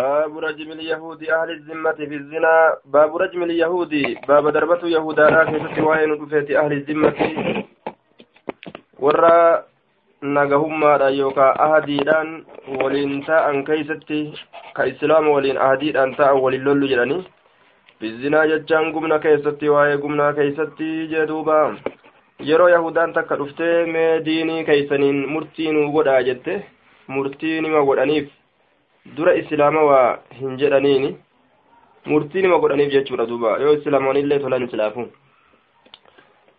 باب رجم اليهود أهل الذمة في الزنا باب رجم اليهود باب دربة يهودا لا كيست وين أهل الذمة ورا nagahummaadha yookaan ahadiidhaan waliin ta'an keeysatti ka islaama waliin ahadiidhaan ta'an waliin lollu jedhanii bizinaa jechaan gumna keessatti waa'ee gumnaa keeysatti jedhuuba yeroo yahudaan takka dhuftee mee diinii keeysaniin murtii nuu godhaa jette murtii nima godhaniif dura islaama waa hin jedhaniini. Murtii nima godhaniif jechuudha duuba. Yoo islaamanillee tolan islaafu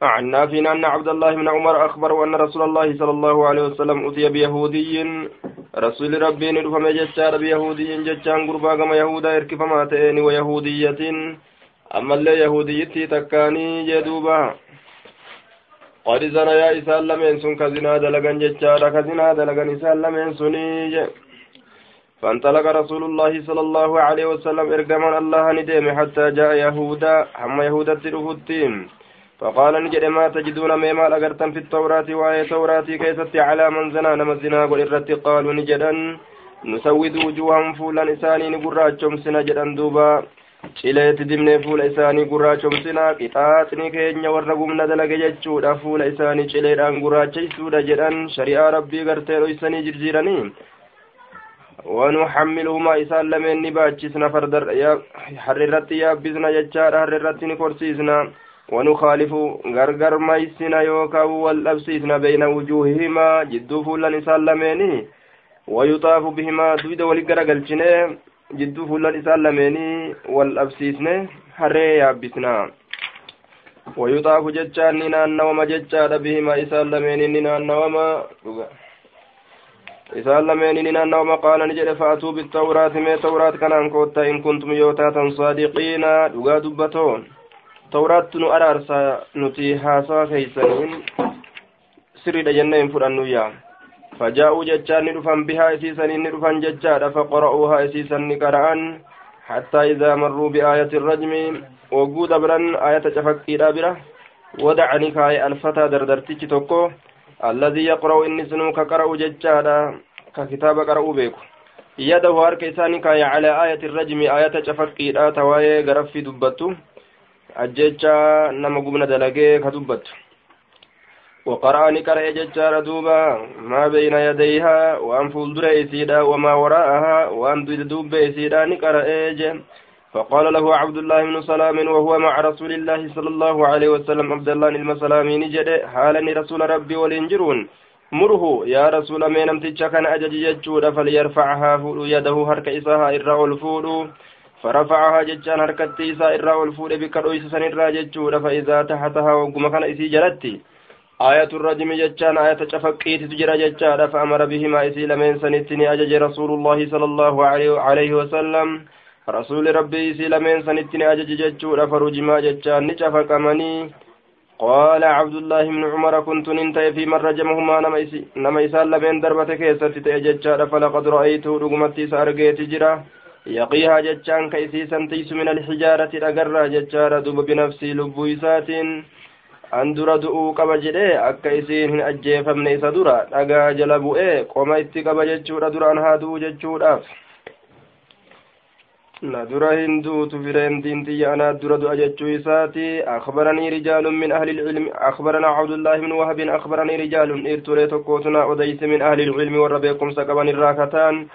عن نافع أن عبد الله بن عمر أخبره أن رسول الله صلى الله عليه وسلم أتي بيهودي رسول ربي نرفم جتار بيهودي جتان قربا كما يهودا إركفما تئين ويهودية أما اللي يهوديتي تكاني جدوبا قد زنا يا إسال لمن سن كزنا دلغن جتار كزنا دلغن إسال لمن سني فانطلق رسول الله صلى الله عليه وسلم إرقما الله ندم حتى جاء يهودا هم يهودا ترفتين فقال نجد ما تجدون مما أغرتم في التوراة وآية توراة كيست على من زنا نما الزنا قل إرت قالوا نجدا نسود وجوههم فولا إساني نقرات شمسنا جدا دوبا. cileetti dimnee fuula isaanii gurraachomsinaa qixaaxni keenya warra gumna dalaga jechuudha fuula isaanii cileedhaan gurraacheysuudha jedhan shari'aa rabbii gartee dhoysanii jirjiiranii ni baachisna harri irratti yaabbisna jechaadha harri irratti ni korsiisna ونخالف غرغر ميسنا يوكا والأبسيسنا بين وجوههما. جدو فولان إسالميني ويطاف بهما دويد ولقرقلشنه جدو فولان إسالميني والأبسيسنه هري يابسنا ويطاف جتشان نينان نوما جتشان بهما إسالميني نينان نوما. Jedhe fa'atuu bittawraati mee tawraat kanaan koottaa in kuntum yoo taatan saadiqiina dhugaa dubbatoo tawraattu nu araarsa nuti haasawa keeysaniin sirriidha jenne hin fudhannuyya fajaa'uu jechaan ni dhufan bihaa isiisaniin ni dhufan jechaadha faqara'uuhaa isiisan ni qara'an hattaa idaa marruu biaayati irrajmi wogguu dabran ayata cafaqqiidha bira wadacani kaaye alfataa dardartichi tokko alladii yaqra'u inni sinuu ka qara'u jechaadha ka kitaaba qara'uu beeku yadahu harka isaanii kaaye calaa aayati irrajmi ayata cafaqqiidha tawaayee garaffii dubbattu ajjecha nama gubna dalagee ka dubbattu وقرأ نقرأ ججار دوبا ما بين يديها وأن فولدر إسيدا وما وراءها وأن دوب إسيدا نقرأ فقال له عبد الله بن سلام وهو مع رسول الله صلى الله عليه وسلم عبد الله المسلامي نجد حالا رسول ربي والإنجرون مره يا رسول من أمتج كان أجج ججود فليرفعها فول يده هرك إساها إرى الفول فرفعها ججان هركتي إسا إرى والفود بكر إسسان إرى ججود فإذا تحتها وقم كان إسي جلتي. آية الرجم ججان آية شفقيت تجرى ججان فأمر بهما إسي لمن سنتني أجج رسول الله صلى الله عليه وسلم. رسول ربي إسي لمن سنتني أجج ججود فرجما ججان نشفقمني قال عبد الله بن عمر كنت ننتهي في من رجمهما نما إسال لمن دربتك يستي ججان فلقد رأيته رقمتي سأرقيت جرى يقيها جتشان كيسيسا تيس من الحجارة أقرى جتشار دوب بنفسي لبو إساتين an dura du'uu qaba jedhee akka isiin hin ajjeefamne isa dura dhagaa jala bu'ee qoma itti qaba jechuudha duraan haa du'u jechuudhaaf na dura hin duutu fireen diintiyya anaa dura du'a jechuu isaati akbaranii rijaalun min ahli ilcilmi akbaranaa cabdullaahi bin wahabin akbaranii rijaalun dhiirtulee tokkootuna odeyse min ahli ilcilmi warra beekumsa qaban irraa kataan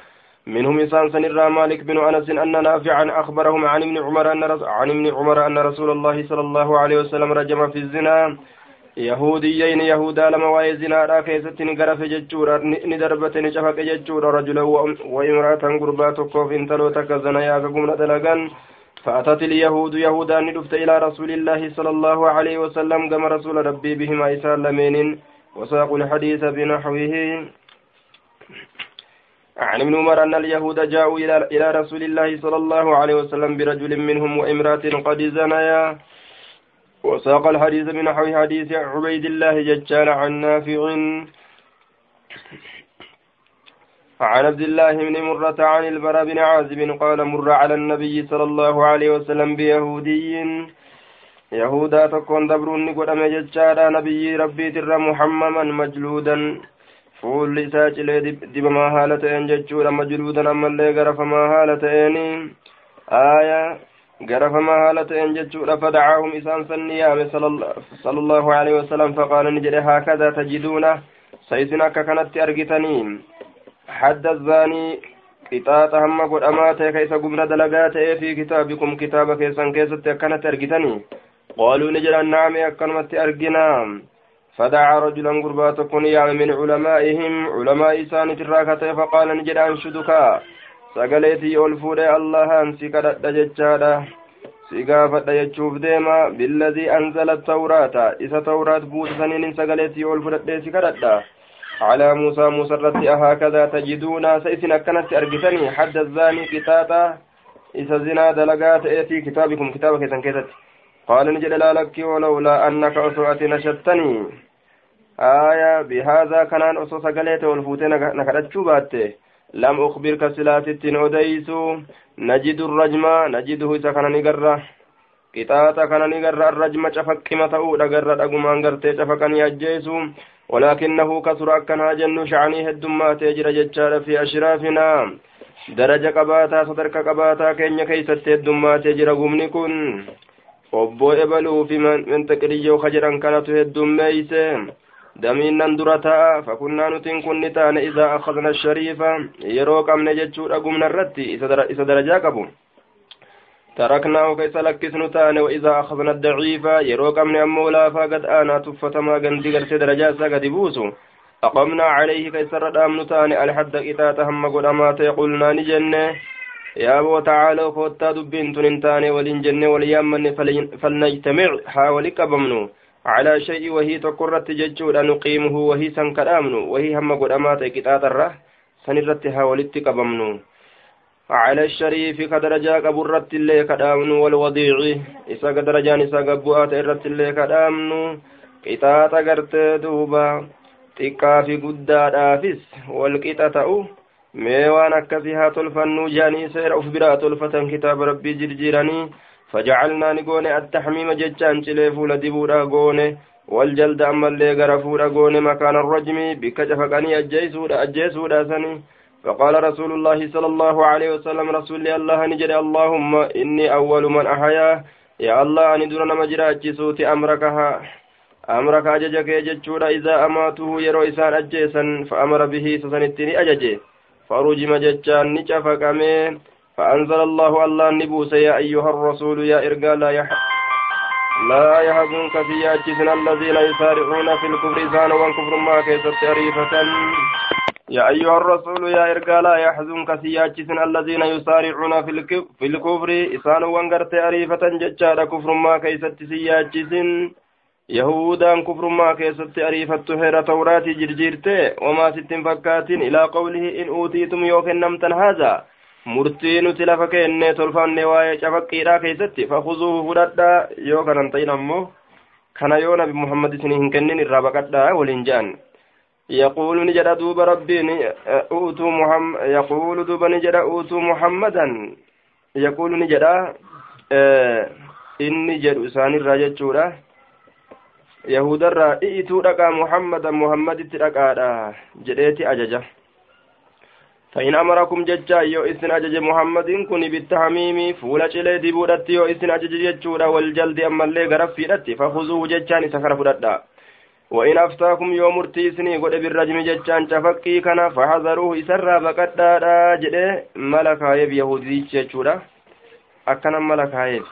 منهم إنسان سنرى مالك بن أنس أن نافعا أخبرهم عن ابن عمر أن عن ابن عمر أن رسول الله صلى الله عليه وسلم رجم في الزنا يهوديين يهودا لما واي زنا را كيست نغرف ججورا ندربت نشفق ججورا رجلا وامرأة قربات كوف انتلو تكزنا يا كقمنا دلغان فأتت اليهود يهودا ندفت إلى رسول الله صلى الله عليه وسلم كما رسول ربي بهما إسال لمين وساقوا الحديث بنحوه عن ابن عمر أن اليهود جاءوا إلى رسول الله صلى الله عليه وسلم برجل منهم وامرأة قد زنيا وساق الحديث من نحو حديث عبيد الله ججال عن نافع. عن عبد الله بن مرة عن البراء بن عازب قال مر على النبي صلى الله عليه وسلم بيهودي. يهودا تكون دبرون أمي ججال نبي ربي تر محمما مجلودا. fuulli isaa cilee dibamaa haala ta'een jechuudha majluudan ammallee garafamaa haala ta'een aayaa yaame sala allahu aleyhi wasalam faqaala ni jedhe haakadaa tajiduuna sa isin akka kanatti argitanii hadda zaanii qixaaxa hamma godhamaa ta'e ka isa gumna dalagaa ta'ee fi kitaabikum kitaaba keessan keessatti akkanatti argitanii qaaluu ni jedhan naame akkanumatti arginaa فدعا رجلا غربا تكون يعمل من علمائهم علماء إسان تراكة فقال نجد أنشدك سقليتي ألفود الله أنسي كدت ججادا سيقافت يجوف ديما بالذي أنزل التوراة إسا توراة بود سنين سقليتي ألفود سي كدت على موسى موسى الرد أهكذا تجدون سيسن أكنت أرجتني حد الزاني كتابة إذا زنا دلقات في كتابكم كتابك سنكتت قال نجد لا لك ولولا أنك أسوأت نشدتني آية بهذا كان أسوس قليت والفوتين نكرتشو باتي لم أخبرك سلاتت أديسو نجد الرجم نجده كان نقرة قطاطة كان نقرة الرجم شفك كما تؤود قرة أقمان قرتي شفكا يجيسو ولكنه كثر أكنها جن شعني هدمات يجرى ججار في أشرافنا. درجة قباتا صدرك قباتا كين كيست هدمات يجرى قمني كن obbo ebaluu fi minxiqiliyyoo kajedhan kanatu heddummeeyse ta'a fakunnaa nutiin kun ni taane idaa akhadna shariifa yeroo qabne jechuudha gumna irratti isa darajaa qabu تركناه كيس لكسن تاني وإذا أخذنا الضعيف يروك من أمو لافا قد آنا تفتما قندي قرس درجات قد بوسو أقمنا عليه كيس ردام تاني الحد إذا تهم قد أمات يقولنا نجنة يا أبو تعالى فوتا دبين تنتاني ولين جنة وليامن فلنجتمع حاولك بمنو على شيء وهي تقرت ججود نقيمه وهي سنكرامن وهي هم قد أمات كتات الره سنرت حاولتك بمنو على الشريف كدرجة قبرت اللي كدامن والوضيع إسا كدرجان إسا قبوات إرت اللي كدامن قطاة قرت دوبا xiqqaa fi guddaadhaafis walqixa ta'u mee waan akkasii haa tolfannuu jaanii seera uf biraa tolfatan attaxmiima jechaan cilee fuula dibuudha goone waljalda ammallee gara fuudha goone makaana rajmi bikka cafaqanii ajjeesuudha ajjeesuudha sanii فقال رسول الله صلى الله عليه وسلم رسول الله نجد اللهم إني أول من أحيا. يا الله أني دون مجرى صوتي أمركها. أمرك أججك يججور إذا أماته يرو إسان أجيسا فأمر به سسنتني أججي. فرجم ججان نشفك أمين فأنزل الله الله نبوس يا أيها الرسول يا إرقا لا يح لا يحزنك في ياجسنا الذين يسارعون في الكفر إسان والكفر ما كيست أريفة يا أيها الرسول يا إرقا لا يحزنك سياجسن الذين يسارعون في الكفر إسان وانقرت أريفة ججار كفر ما كيست سياجسن يهودان كفر ما كيست أريفة هير توراتي جرجيرتي وما ستن فكاتين إلى قوله إن أوتيتم يوكن نمتن هذا murtii nuti lafa kenne tolfanne waa'ee cafaqqiidhaa keessatti fakuzuuhu fudhadhaa yoo kanan ta'in ammoo kana yoo nabi muhammad isinii hin kennin irraa baqadhaa waliin je'an يقول نجد دوب ربي أوتوا محمد يقول دوب نجد أوتوا محمدا يقول نجد آه أسان الراجة جورا يهودا الرا إيتوا لقى محمدا محمد تلقى جريتي أججا فإن أمركم ججا يو إسن أجج محمد كن بالتحميم فولا شلي ديبودت يو إسن أجج ججورا والجلد أما اللي غرف في فخذوه ججان سكر فدتا وإن أفتاكم يوم مرتيسني قد بالرجم ججان تفكي كان فحذروه إسرى بقدادا جده ملكا يب يهودي ججورا أكنا ملكا يب.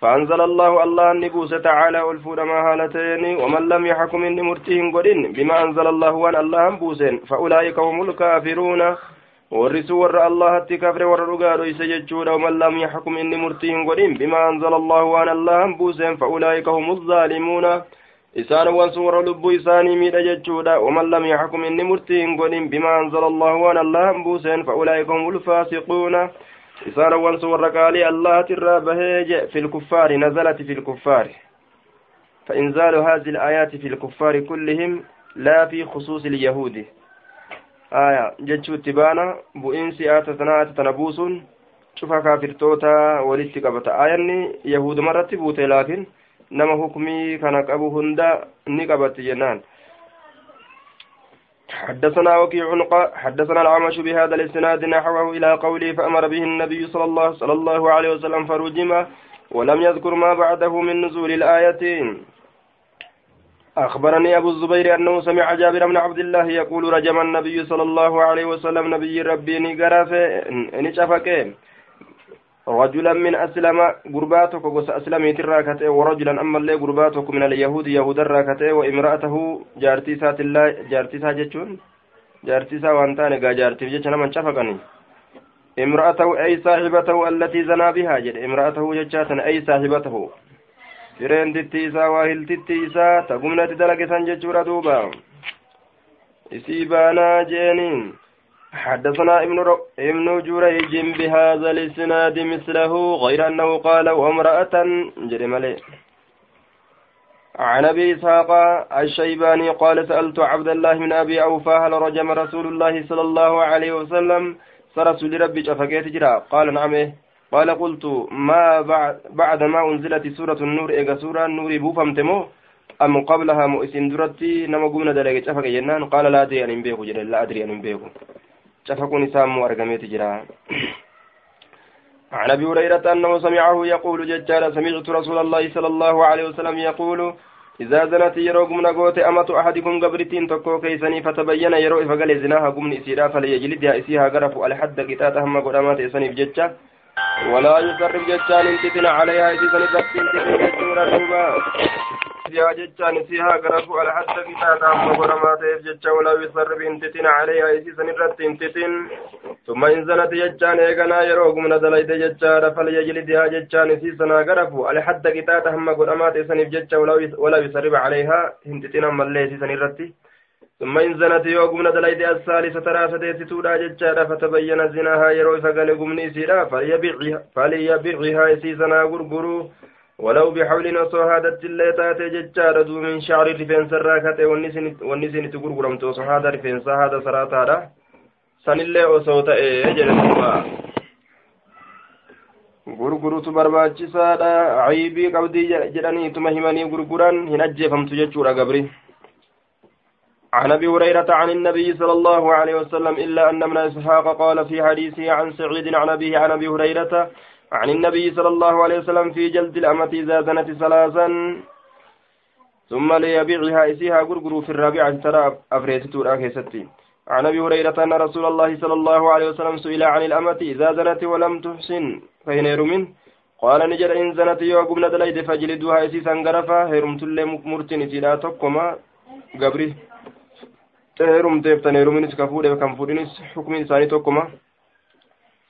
فأنزل الله الله النبوس تعالى والفود ما هالتين ومن لم يحكم إن مرتين قدين بما أنزل الله وأن الله بوسين فأولئك هم الكافرون. Jechuudha waman lam yaxkum inni murtii hin godhin bimaa anzala allahu waan allahan buuseen faulaa'ika hum zaalimuuna isaan wansun warra lubbuu isaanii miidha jechuudha waman lam yaxkum inni murtii hin godhin bimaa anzala allahu waan allahan buuseen faulaa'ika hum ulfaasiquuna isaan wansun warra qaalii allahati irraa bahee je fi lkuffaari nazalati fi lkuffaari فإنزال هذه الآيات في الكفار كلهم لا في خصوص اليهود aya jechuu itti baana bu'iinsi aata tanaa aata tana buusuun cufa kaafirtoota walitti qabata ayanni yahuduma irratti buute laakiin nama hukmii kana qabu hunda ni qabatti jennaan حدثنا وكيع حدثنا العمش بهذا الاسناد نحوه إلى قوله فامر به النبي صلى الله صلى الله عليه وسلم فرجم ولم يذكر ما بعده من نزول الايه أخبرني أبو الزبير أنه سمع جابر بن عبد الله يقول رجم النبي صلى الله عليه وسلم نبي ربي نقرف نشفك رجلا من أسلم قرباتك وقص أسلمي تراكته ورجلا أما اللي قرباتك من اليهود يهود الراكته وامرأته جارتيسات الله جارتيسا جتشون؟ جارتيسا وانتاني قا جارتيف جتشنا من شفقني. امرأته أي صاحبته التي زنا بها جد امرأته جتشاتا أي صاحبته. Fireentitti isaa waa hiltitti isaa tagumnatti dalagisan jechuudha duuba. Isii baanaa jeeniin حدثنا ابن رو... ابن جريج بهذا الاسناد مثله غير انه قال وامرأة جرملي عن ابي اسحاق الشيباني قال سألت عبد الله من ابي اوفى هل رجم رسول الله صلى الله عليه وسلم فرسول ربي شفكيت جرا قال نعم قال قلت ما بعد, بعد ما أنزلت سورة النور إيجا سورة النور بوفمتمو أم قبلها مؤسن درتي نما قمنا دلقي شفق جنان قال لا أدري أن بيكو جل لا أدري أن بيكو شفق نسام وأرقميت جرا. عن أبي هريرة أنه سمعه يقول ججال سمعت رسول الله صلى الله عليه وسلم يقول إذا زنت يرو قمنا قوت أمة أحدكم قبرتين تكو كيسني فتبين يرو إفقال زناها قمني إسيرا فليجلدها إسيها قرف ألحد قتات هم قدامات إسني بججة. ولا يقرب جتان انتتنا عليها إذا سنبت انتتنا جتورا دوبا يا جتان سيها قرفوا على حتى كتاتا مغرما تيف جتا ولا يقرب انتتنا عليها إذا سنبت انتتن ثم إن زنت جتان إيقنا يروق من دليت جتان فليجلدها جتان سيسنا قرفوا على حتى كتاتا هم مغرما تيسنب جتا ولا يسرب عليها. انتتنا ملي سنبت ثم إن زنت يوغمنا دليد الثالثة راسة ستودا ججارة فتبين زناها يروي فقال قمني سيرا فليبيعها, فليبيعها سيسنا غرغرو ولو بحول وصهادة اللي تاتي ججارة دو من شعر رفين سراكة والنسين تغرغرم تو صهادة رفين صهادة سراتارة سن اللي إيه جلسوا gurgurutu barbaachisaadha caybii qabdii jedhaniituma himanii gurguran hin ajjeefamtu jechuudha gabri عن أبي هريرة عن النبي صلى الله عليه وسلم إلا أن ابن إسحاق قال في حديثه عن سعيد عن أبيه عن أبي هريرة عن النبي صلى الله عليه وسلم في جلد الأمة إذا زنت ثلاثا ثم ليبيعها إسيها غرغر في الرابعة ترى أفريتت راكيستي عن أبي هريرة أن رسول الله صلى الله عليه وسلم سئل عن الأمة إذا زنت ولم تحسن. فهن يرمن قال نجد إن زنت يوغم ندليد فجلدوها إسيسا غرفا هرمت اللي مرتن إسيلا تقما قبري. Heerumteef tan heeruminis ka fuudhe kan fuudhinis xukmiin isaanii tokkuma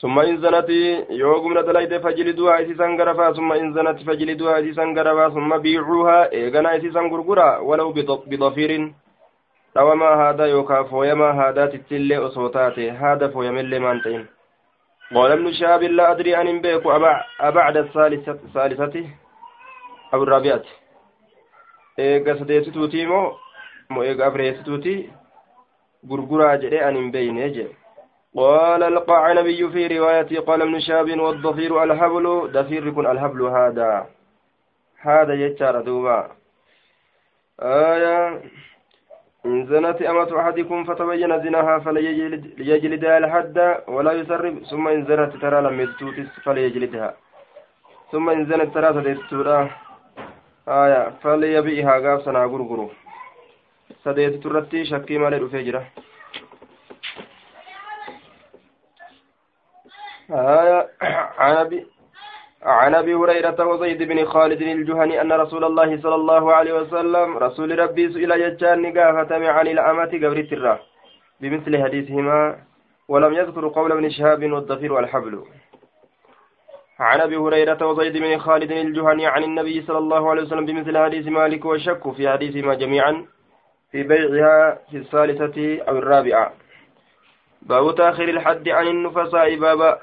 summa in zanati yoo gumna dalayde fajliduhaa isiisan garafaa summa in zanati fajliduhaa isiisan garafaa summa biicuuhaa eeganaa isiisan gurgura walaw bidafiirin dhawamaa haadaa yookaa fooyamaa haadaatittillee osoo taate haada fooyamellee maan ta'in قال ابن شهاب لا أدري أن بيك أبعد الثالثة الثالثة أو الرابعة إيجا سديتوتي مو مو إيجا أفريتوتي غرغرا جري أن بين قال القعنبي في رواية قال ابن شاب والضفير الهبل ضفير يكون الهبل هذا هذا يجار دوبا آية إن زنت أمة أحدكم فتبين زناها فليجلدها الحد ولا يسرب ثم إن زنت ترى لم يستوتس فليجلدها ثم إن زنت ترى تدستورا آية فليبيئها قاب سنا غرغرو sadeetitu irratti shakkii malee dhufee jira. عن ابي هريرة وزيد بن خالد الجهني أن رسول الله صلى الله عليه وسلم رسول ربي سئل ججان قافة عن الأمة قبر الترة بمثل حديثهما ولم يذكر قول ابن شهاب والضفير والحبل عن أبي هريرة وزيد بن خالد الجهني عن النبي صلى الله عليه وسلم بمثل حديث مالك والشك في حديثهما جميعا. في بيعها في الثالثة أو الرابعة. باب تأخير الحد عن النفساء. بابا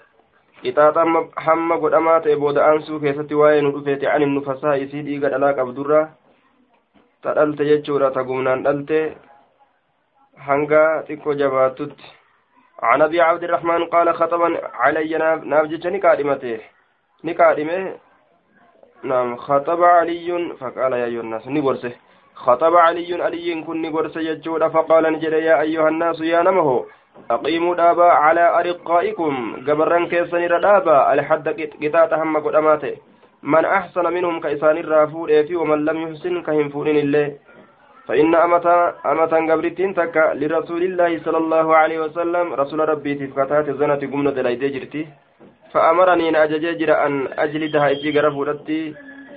إطاطا حمى قد أمات إبود أنسو كيستي وين رفيت عن النفساء. سيدي قد ألاك أبدرة تدلت يجورة تقومنا دلت. hanga xiqqoo jabaatutti عن أبي عبد الرحمن قال خطبا علي ناف جتش نكادمته. نكادمه. نعم خطب علي فقال يا أيها الناس نبرسه. خطب علي علي كن قرس يجود فقال نجد يا أيها الناس يا نمه أقيموا دابا على أرقائكم قبرا كيسن ردابا الحد قطاة هم قدماته من أحسن منهم كإسان الرافور في ومن لم يحسن كهم فورين الله فإن أمة أمة قبرتين تكا لرسول الله صلى الله عليه وسلم رسول ربي تفكتات زنة قمنا دلائد جرتي. فأمرني أن أججر أن أجلدها إتي قرفورتي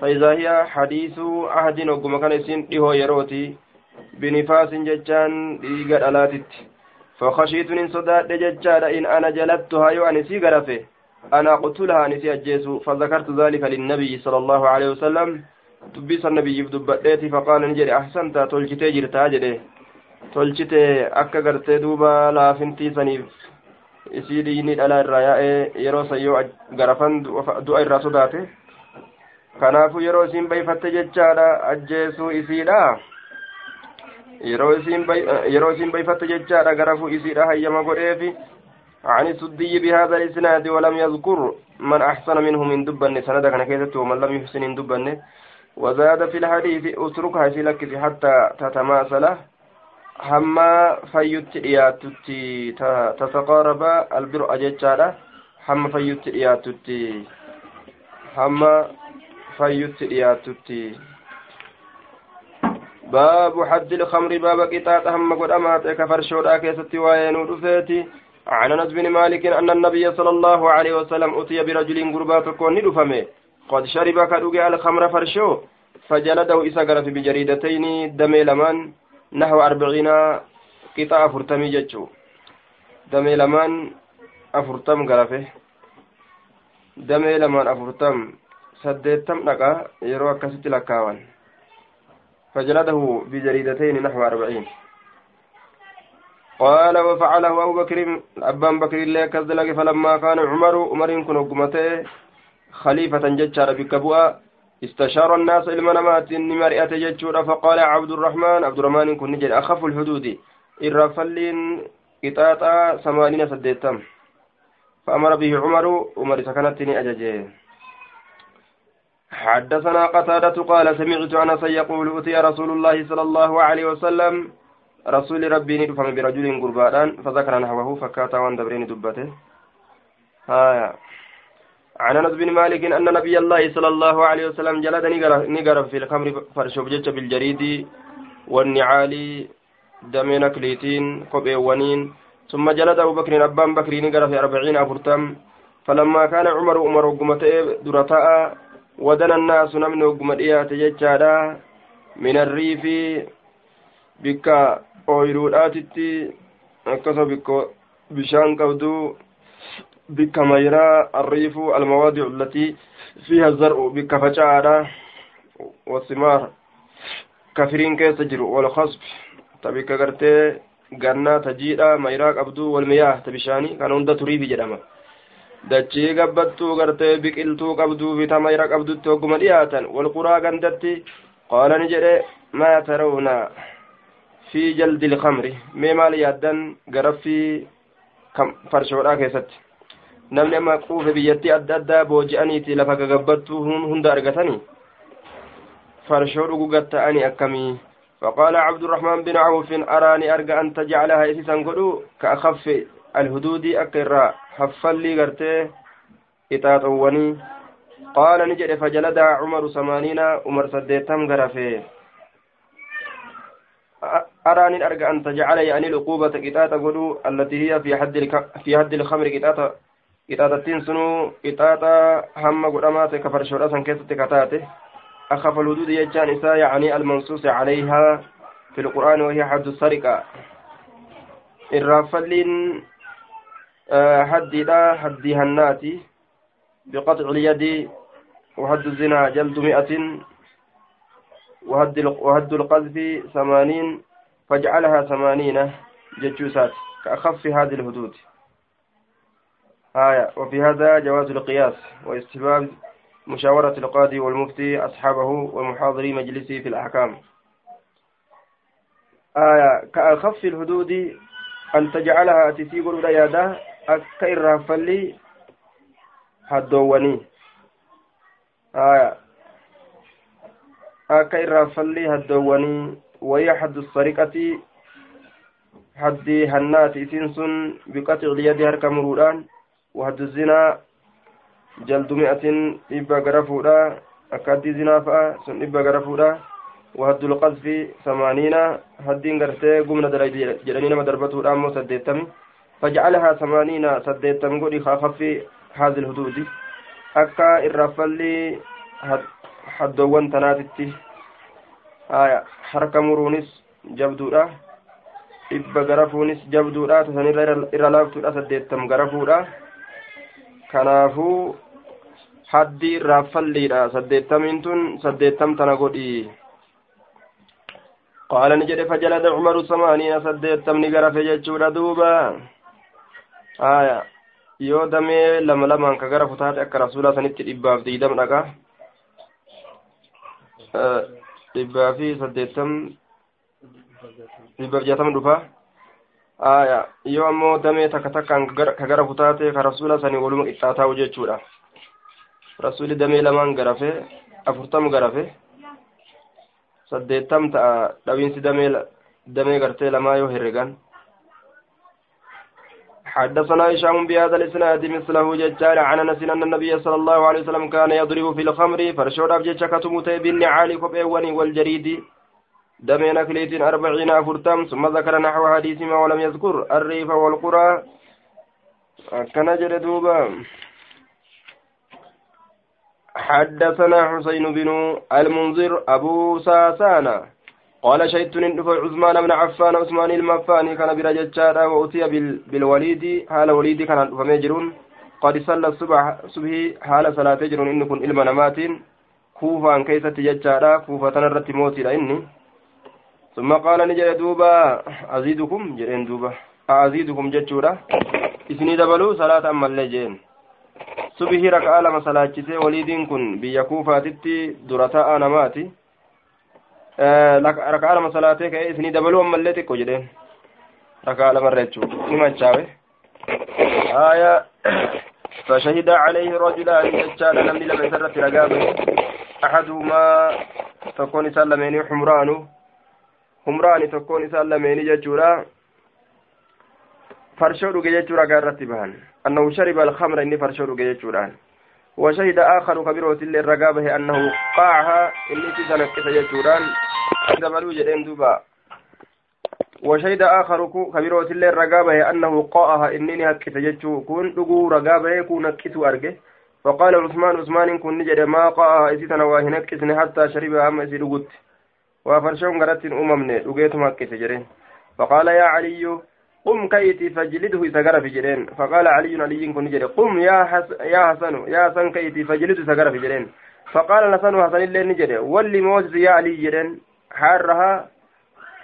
فإذا هي حديث عهد وقم كان يسين يروتي بنفاس ججان ديقر ألاتت فخشيت إن صداد ججار إن أنا جلدتها يو أنسي قرفه أنا قتلها أنسي أجيسو فذكرت ذلك للنبي صلى الله عليه وسلم. دبيس النبي دبديتي فقال نجري أحسنت. تلجتي جرتا جري. تلجتي أكا قرتي دوبا لافنتي سنيف. isii dhiigni dhala irraa yaa'ee yeroo san yoo garafan du'a irraa sodaate kanaafuu yeroo isiin bayfatte jechaadha ajjeesuu isiidha yeroo isiin bayfatte jechaadha garafuu isiidha hayyama godheefi عن السدي بهذا الإسناد ولم يذكر من أحسن منه من دبن سند كان كيست ومن لم يحسن من دبن وزاد في الحديث اتركها سلك حتى تتماثل hamma fayyutti dhiyaatutti tataqaaraba albir'a jechaadha hamma fayyutti dhiyaatutti hamma fayyutti dhiyaatutti baabu haddi ilkamri baaba qixaaxa hamma godhamaa ta'e ka farshoodhaa keessatti waa'ee nuu dhufeeti عن أنس بن مالك أن النبي صلى الله عليه وسلم أتي برجل غربات كون دفمه قد شرب كدوغي الخمر فرشو فجلده اسغر في بجريدتين دمي لمن نحو أربعين قطع أفرتمي جتشو دمي لمان أفرتم غرفه. دمي لمان أفرتم. سديتم نقا يرو أكست لكاوان فجلده بجريدتين نحو أربعين قال وفعله أبو بكر أبان بكر الله كذلك فلما كان عمر عمر كن حكمته خليفة ججار بكبوة استشار الناس علم نمات مرئة ججور فقال عبد الرحمن عبد الرحمن كن نجد أخف الحدود الرفلين قطاطا ثمانين سديتم فأمر به عمر عمر سكنتني أججه حدثنا قتادة قال سمعت أنس يقول أتي رسول الله صلى الله عليه وسلم رسول ربي ندفن برجل قربان فذكر نحوه فكاتا وان دبرين دبته. هايا عن أنس بن مالك أن نبي الله صلى الله عليه وسلم جلد نقر في الخمر فرشوب جج بالجريد والنعال دمين كليتين قبي ونين. ثم جلد أبو بكر ابان بكر نقر في أربعين أفرتم. فلما كان عمر عمر قمته درتاء ودنا الناس نمن قمديات ججادا من الريف بك ooyiruudhaatitti akkasuma bikko bishaan qabdu بك ميرا الريف المواضع التي فيها الزرع بك فجاء والثمار كثيرين كيس تجر والخصب تبك قرتي ganna tajiidha mayraa qabdu walmiyaa tabishaanii kan hunda jedhama dachii gabbattuu gartee biqiltuu qabduu fi tamayra qabdutti hogguma dhiyaatan walquraa gandatti qaala ni jedhe maa tarawna fi jaldi ilkamri mee maal yaaddan garaffii farshoodhaa keessatti namni amma quufe biyyattii adda addaa booji'aniiti lafa gagabbattuu hunda argatanii farshoo dhugugat ta'anii akkamii فقال عبد الرحمن بن عوف أراني أرجى أن تجعلها إسيسا قلو كأخف الهدود أكرا حفلي قرتي إتاتوني قال نجد فجلد عمر ثمانين عمر سديتم غرفه أراني أرجى أن تجعل يعني العقوبة قطاة قلو التي هي في حد في حد الخمر qixaaxattiin sunuu qixaaxa hamma godhamaa ta'e kafarshoodha san keessatti kataate أخف الحدود يجان إساء يعني المنصوص عليها في القرآن وهي حد السرقة. الرافلين حدي لا حدي هناتي. بقطع اليد وحد الزنا جلد مئة. وهد وهد القذف ثمانين. فاجعلها ثمانين ججوسات كأخف هذه الحدود. آية. وفي هذا جواز القياس واستحباب مشاورة القاضي والمفتي أصحابه ومحاضري مجلسه في الأحكام. آية. كأخف الحدود أن تجعلها تسيقل ريادا أكير رافلي حدواني آية akka irraanfallii haddoowwanii wayya haddu sariqatii haddii hannaati isiin sun biqaxi liyadii harka muruudhaan wahaddu zinaa jaldu mi'atin dhibba gara fuudha akka haddii zinaa fa'a sun dhibba gara fuudha wahaddu lqasfi samaaniina haddiin gartee gumna dara jedhanii nama darbatuudha ammoo saddeettami fajcalahaa samaaniina saddeettam godhi kaafaffi haazil huduudi akka irraanfallii haddoowwan tanaatitti harka muruunis jabduudha dhibba garafuunis jabduudha tasanirra irra laaftuudha saddeettam garafuudha kanaafuu haddi irraaffalliidha saddeettamiin tun saddeettam tana godhi qaala ni jedhe fajalada cumaru samaaniina saddeettamni garafe jechuudha duuba aya yoo damee lama lamaan ka garafu taate akka rasuulaa sanitti dhibbaaf diidam dhaqa dhibbaa fi saddeettam dhibbaaf jaatama dhufa aya yoo ammoo damee takka takkaan ka garafu taate ka rasuula sanii waluma qixxaataa'u jechuudha rasuuli damee lamaan garafe afurtam garafe saddeettam ta'a dhabiinsi damee damee gartee lamaa yoo herregan حدثنا هشام بهذا الإسناد مثله ججال عن أنس أن النبي صلى الله عليه وسلم كان يضرب في الخمر فرشود ابجج كتموت بالنعال كبيوان والجريد. دمين كليت أربعين أفرتم ثم ذكر نحو حديث ما ولم يذكر الريف والقرى. كان جردوبا حدثنا حسين بن المنذر أبو ساسانا. قال شهدت ندف عثمان بن عفان عثمان المفاني كان برجتشارا وأتي بالوليد حال وليد كان فميجرون قد صلى الصبح صبح حال صلاة جرون إن كن إلما نمات. كوفا كيسة جتشارا كوفا تنرت موتي لإني ثم قال نجد دوبا أزيدكم جرين دوبا. أزيدكم جتشورا إسني دبلو صلاة أما اللجين. صبح ركعة لما صلاة وليد كن بيا كوفا تتي درتا نماتي rakaa lama salaatee ka'ee isinii dabaluu ammallee xiqqoo jedheen. Rakaa lamarra jechuudha ni manchaawe aya فشهد عليه رجلان ججال نمني لما يسرت رقابه أحدهما تكون سلمين حمران حمران تكون سلمين ججورا فرشو ججورا قارت بهن أنه شرب الخمر إني فرشو ججوران وشهد آخر كبير وسل الرقابة أنه قاعها إني في سنة كيف يجوران دبلو جدين دوبا. وشهد آخر كبير وسل الرقابة أنه قاعها إني هكذا يجو كون دقو رقابة كون كتو أرقه. فقال عثمان عثمان كن نجد ما قاعها إسيتنا واهنك حتى شرب أما إسي دقوت. وفرشون قرأت أممني دقيت مكة جرين. فقال يا علي قم كيتي فجلده إذا في جرين فقال علي علي كن جري. قم يا حس يا حسن يا حسن كيتي فجلده إذا في جرين فقال حسن حسن اللي نجري. واللي موز يا علي جرين حارها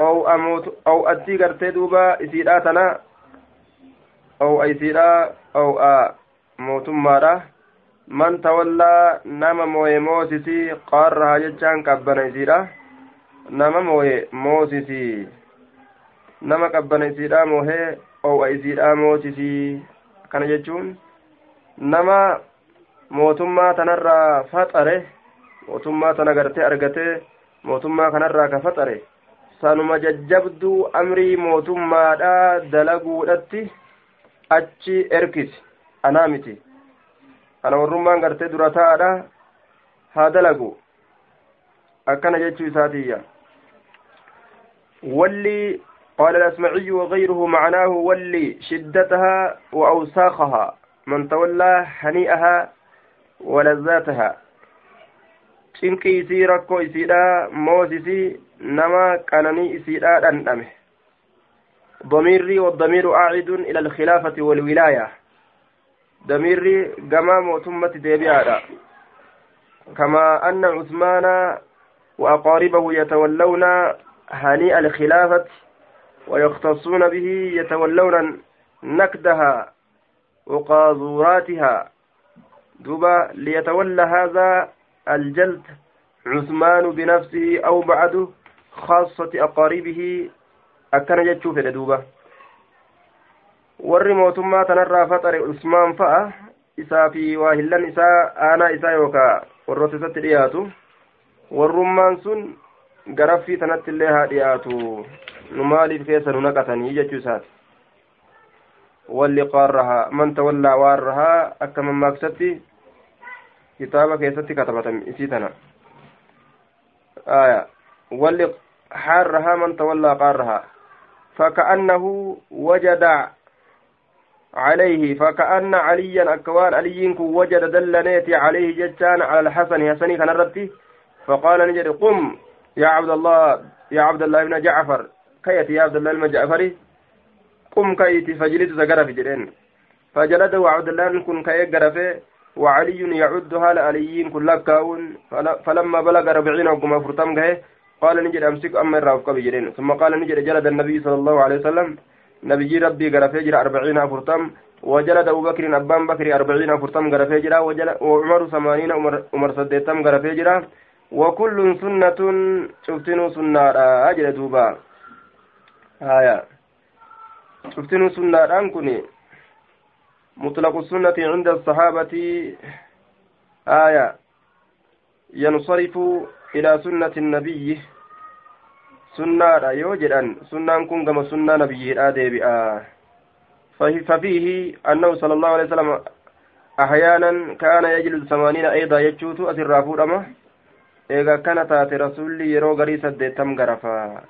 أو أموت أو أدي قرتي دوبا إسيراتنا أو أيسيرا أو أ موتمارا من تولى نما موي موسسي. قارها جتشان كبنا إسيرا. نما موي موسسي. Nama qabbana isiidhaa moohee oo'a isiidhaa mootisii kana jechuun nama mootummaa tanarraa faxare mootummaa tana gartee argatee mootummaa kanarraa ka faxare sanuma jajjabduu amrii mootummaadhaa dalaguudhatti achi erkisi anaa miti kana warrummaan gartee dura taa'adha haa dalagu akkana jechuu isaatiyya walli قال الأسمعي وغيره معناه ولي شدتها وأوساخها من تولى هنيئها ولذاتها. cinqii isii rakkoo isiidha moosisii nama qananii isiidha dhandhame ضميري والضمير أعيد إلى الخلافة والولاية. ضميري كما موتمة ديبيادا. كما أن عثمان وأقاربه يتولون هنيء الخلافة ويختصون به يتولون نكدها وقاذوراتها دوبا ليتولى هذا الجلد عثمان بنفسه أو بعده خاصة أقاربه أكن جتشوف دوبا usmaan fa'a isaa fi waa hillan isaa aanaa isaa yookaa warroota isatti dhiyaatu warrummaan sun garaffii tanatti illee haa dhiyaatu nu nu naqatanii jechuu isaati walli qaarrahaa man tawallaa waarrahaa akka mammaaksatti kitaaba keessatti katabatame isii tana aya walli حارها من تولى قارها فكأنه وجد عليه فكأن عليا أكوان علي وجد دلنيتي عليه جتان على الحسن كان ربتي فقال نجري قم يا عبد الله يا عبد الله بن جعفر كيتي يا عبد الله بن جعفر قم كيتي فجلس زقرف جرين فجلده عبد الله كن كي قرفه وعلي يعدها لعليين كل كاون فلما بلغ ربعين وكما فرتم قال نجد أمسك أما الرافق بجرين ثم قال نجد جلد النبي صلى الله عليه وسلم نبي ربي قرف يجرى أربعين فرتم وجلد أبو بكر أبان بكر أربعين فرتم قرف يجرى وعمر ثمانين عمر صديتم قرف يجرى وكل سنة شفتنو سنة أجل دوبا آية شفتنو سنة أنكني مطلق السنة عند الصحابة آية ينصرف إلى سنة النبي سنة يو جدان سنة كن كما سنة نبي آدي ففيه أنه صلى الله عليه وسلم أحيانا كان يجلس ثمانين أيضا يجوت أسر فورما إذا كان تاتي رسولي يرو غري سديتم غرفا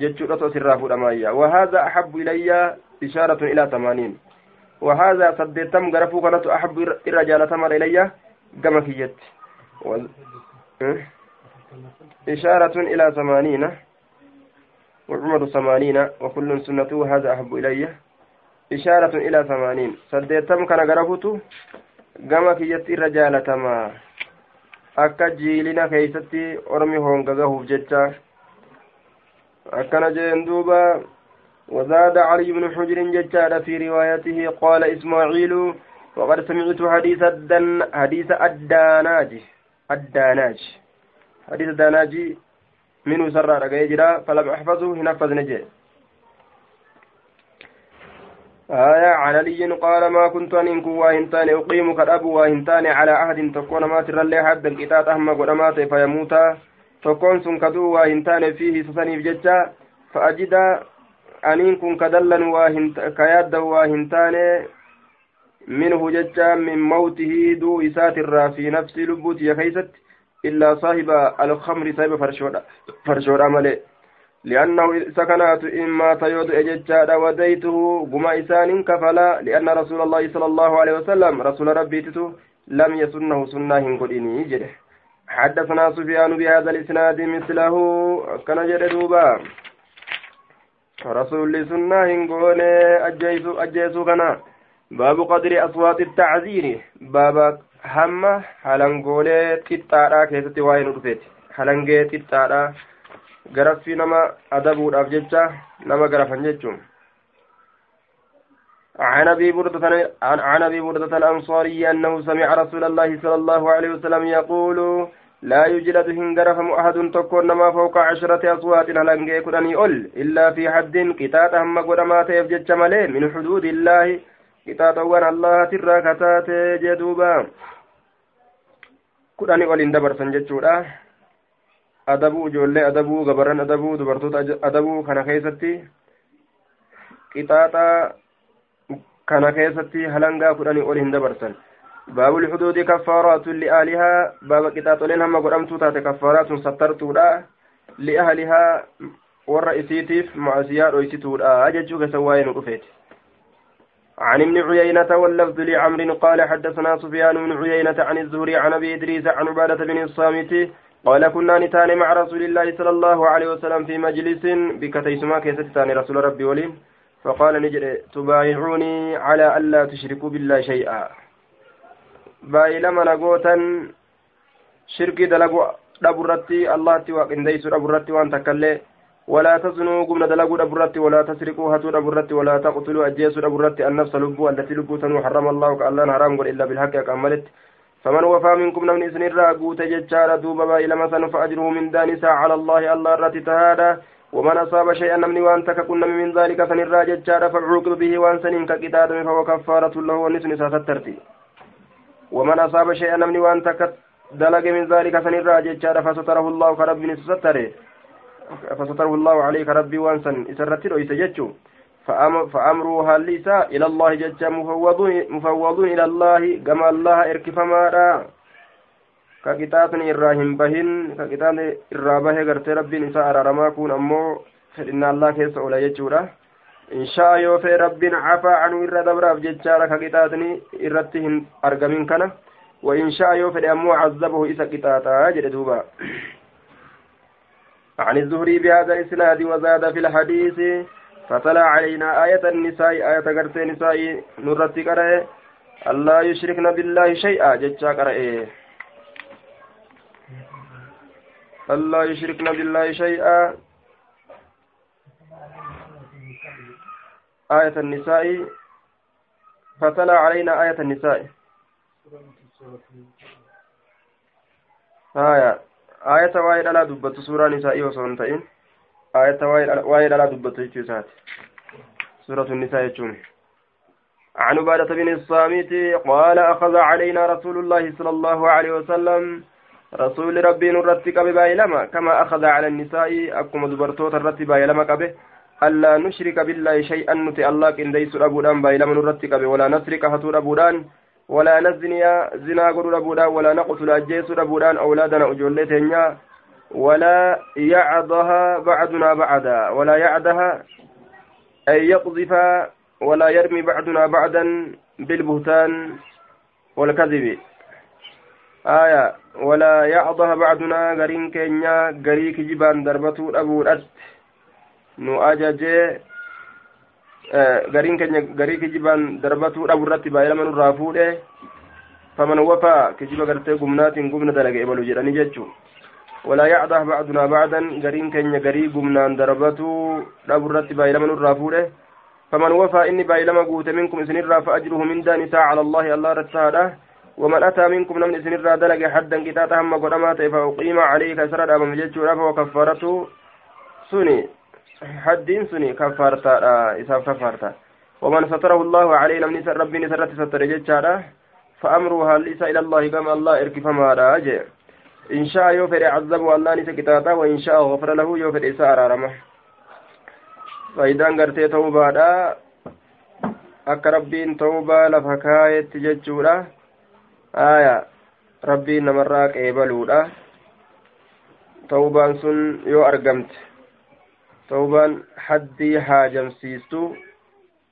jechuudhatu asirraa fuudhamayya وهذا أحب إلي إشارة إلى ثمانين وهذا سديتم غرفو كانت أحب الرجال تمر إلي كما كيت إشارة إلى ثمانين وعمر ثمانين وكل سنته هذا أحب إلي إشارة إلى ثمانين سديتم كان غرفتو gama kiyyatti irra jaalatamaa akka jiilina keeysatti ormi hongagahuuf jecha akkana jeen duuba وزاد علي بن حجر ججال في روايته قال إسماعيل وقد سمعت حديث الدن حديث الداناج الداناج. حديث الداناجي منه سرى جرا فلم أحفظه هنفذ نجي. آية عن علي قال ما كنت أن إنكو واهنتان أقيم كالأب واهنتان على عهد تكون ما ترى لي حد القتات أحمق ودمات فيموت تكون سن كدو واهنتان فيه سسني بججا فأجد أنين كن كدلا واهنت كياد واهنتان منه ججا من موته دو إسات في نفس لبوت يا كيست إلا صاحب الخمر صاحب فرشودا فرشودا مالي لأنه سكنات إما تيود إججاد وديته بما إسان كفلا لأن رسول الله صلى الله عليه وسلم رسول ربي تتو لم يسنه سنة قديني جده حدثنا سفيان بهذا الإسناد مثله كان جدوبا رسول سنة قونه أجيسو أجيسو كنا باب قدر أصوات التعزير باب hamma halangoolee xixxaadhaa keessatti waa'ee nu dhufeeti halangee xixxaadhaa garaffii nama adabuudhaaf jecha nama garafan jechuun عن أبي بردة عن أبي بردة الأنصاري أنه سمع رسول الله صلى الله عليه وسلم يقول لا يجلد هنجرفم احد تكون ما فوق عشرة اصوات هلنجي كدني اول الا في حد قطاط هم قدما تيفجج من حدود الله qixaaxawwan allahatirraa kataate jee duuba kudhani ol hin dabarsan jechuudha adabuu ijoollee adabuu gabarran adabuu dubartoota adabuu kana keessatti qixaaxa kana keessatti halangaa kudhani ol باب الحدود كفارات لأهلها باب قطاطولين هم قدمتو تاتي كفارات سترتودا لأهلها والرئيسيتيف معسيات ويسيتودا أججو كسواين رفيت عن ابن عيينة واللفظ لعمر قال حدثنا سفيان بن عيينة عن الزهري عن أبي إدريس عن عبادة بن الصامت قال كنا نتان مع رسول الله صلى الله عليه وسلم في مجلس بكتيسما كيستان رسول ربي ولين فقال نجري تبايعوني على ألا تشركوا بالله شيئا. نقوتا شركي دلقوا دبرتي الله تواق انديسو دبرتي وان تكلي ولا تزنوا قمنا دلقوا دبرت ولا تسرقوا هاتوا دبرت ولا تقتلوا أجيسوا دبرت النفس لبوا التي لبوا حرم الله كألا حرام قل إلا بالحق أكملت فمن وفى منكم نمن إذن الراقوت ججار دوبا إلى مثلا فأجره من دانسا على الله الله الرات تهادا ومن أصاب شيئا من وان تككن من ذلك فنرى ججار فعوقب به وان سنين كقداد فهو كفارة له ونسن ساتترتي ومن أصاب شيئا من وان تكت من ذلك سنرى ججار فستره الله كرب ستره فستره الله عليك ربي وانسن إسرتر ويسججو فأمره هل إلى الله مفوضون, مفوضون إلى الله كما الله إركفما ككتاب إراهيم بهن ككتاب إرابه غرت ربي نساء رما كون أمو. فإن الله كيس أولا يجورا إن شاء يوفي ربي عفا عنه إرى دبراف ججارا ككتابني إرتهن أرقمين كنا. وإن شاء يوفي أمو عذبه إسا كتاتا جلدوبا عن الزهري بهذا الإسناد وزاد في الحديث فطلع علينا آية النساء. آية قرت نساء نرتي قرأ. الله يشركن بالله شيئا. ججا قرأ. ألا يشركن بالله شيئا. آية النساء فتلا علينا آية النساء. آية آية وايد على دبت سورة نساء وصنتين آية وايد على دبت جيسات سورة النساء يجون عن عبادة بن الصامت قال أخذ علينا رسول الله صلى الله عليه وسلم رسول ربي نرتي قبي بايلما كما أخذ على النساء أكما دبرتوت الرتي بايلما قبي ألا نشرك بالله شيئا نتي الله كن ديس أبودان بايلما نرتي قبي ولا نسرك هتور أبودان ولا نزني زنا قرر أبودان ولا نقتل أجيس أبودان أولادنا أجولتين ولا يعضها بعدنا بعدا ولا يعدها أي يقذف ولا يرمي بعدنا بعدا بالبهتان والكذب. آية ولا يعضها بعدنا غرين كينيا غري كجبان دربتو أبودت nu ajajee gariin keenya garii kijibaan darbatuu dhabu irratti baay'ilama nurraa fuudhe faman wafaa kijiba gartee gumnaatiin gumna dalage ebalu jedhanii jechuu walaa yacdah bacdunaa bacdan gariin keenya garii gumnaan darbatuu dhabu irratti baay'ilama nurraa fuudhe faman wafaa inni baay'ilama guute minkum isinirraa fa ajruhu mindaan isaa cala allah irratti haadha ومن أتى منكم نمن إسن الرا دلق حدا كتاتا هم قدما فأقيم عليه كسر أبا مججو رفا سني حدين سني كفارتا إساف كفارتا ومن ستره الله عليه نمن إسن ربي نسرت ستر ججارا فأمرها ليس إلى الله كما الله إركف ما راجع إن شاء يوفر عذبه الله نسى كتاتا وإن شاء غفر له يوفر إساء رارمه faayidaan gartee ta'uu baadha akka rabbiin ta'uubaa lafa kaayetti jechuudha. Aya rabbiin namarraa qeebaluudha. Tawbaan sun yoo argamte tawbaan haddii haajamsiistu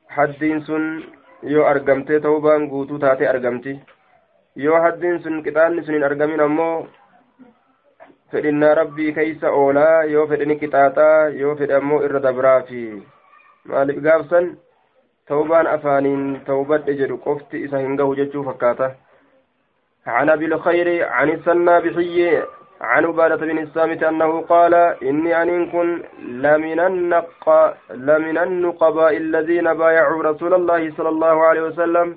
haddiin sun yoo argamte tawbaan guutuu taate argamti yoo haddiin sun qixaanni sun hin argamin ammoo fedhinnaa rabbii keeysa oolaa yoo fedhini qixaaxaa yoo fedhe ammoo irra dabraafi maaliif gaafsan tawbaan afaaniin tawbadhe jedhu qofti isa hin gahu jechuu fakkaata عن أبي الخير عن السنابحي عن عبادة بن الصامت أنه قال إني أن كن لمن النق لمن النقباء الذين بايعوا رسول الله صلى الله عليه وسلم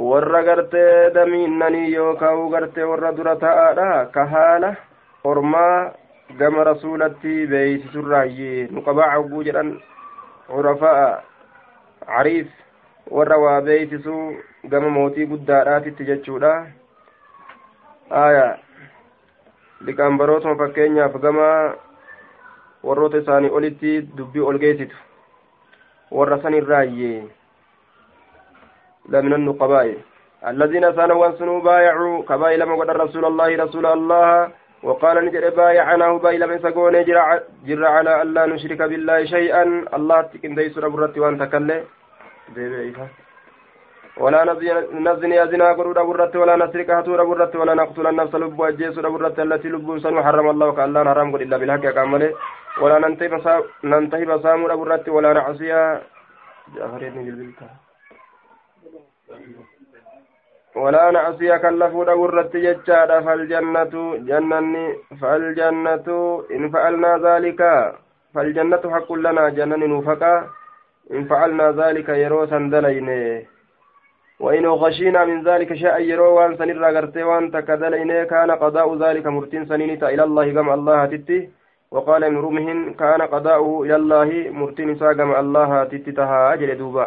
gartee damiinnanii yookaan gartee warra dura ta'aadha kahaala ormaa gama rasuulatti beeysisurraayyee nuqabaa cawguu jedhan curafa'a cariif warra waa beeysisuu gama mootii guddaadhaatitti jechuudha aya liqaanbarootuma fakkeenyaaf gama warroota isaanii olitti dubbii ol geessitu. Warra san irraayyee لمن النقباء الذين سانوا سنوا بايعوا كباي لما قد رسول الله رسول الله وقال نجد بايعناه باي لما سقون جر على ألا نشرك بالله شيئا الله تكن ديس ربرت وان تكلي ولا نزني أزنا قرود أبرت ولا نسرق هتور أبرت ولا نقتل النفس لب وجيس أبرت التي لب سن حرم الله كالله حرام قل إلا بالحق كامله ولا ننتهي بسامر أبرت ولا نعصيها ولا نعصي كلفوا أبرت ججارة فالجنة جنني فالجنة إن فعلنا ذلك فالجنة حق لنا جنن نفقا إن فعلنا ذلك يروسا دلينه. وإن غشينا من ذلك شيئا يرو وأن سنرى غرتي وأن تكدلين كان قضاء ذلك مرتين سنين إلى الله كما الله تتي. وقال ابن رمهن كان قضاؤه إلى الله مرتين ساقم الله تتي تها أجل دوبا.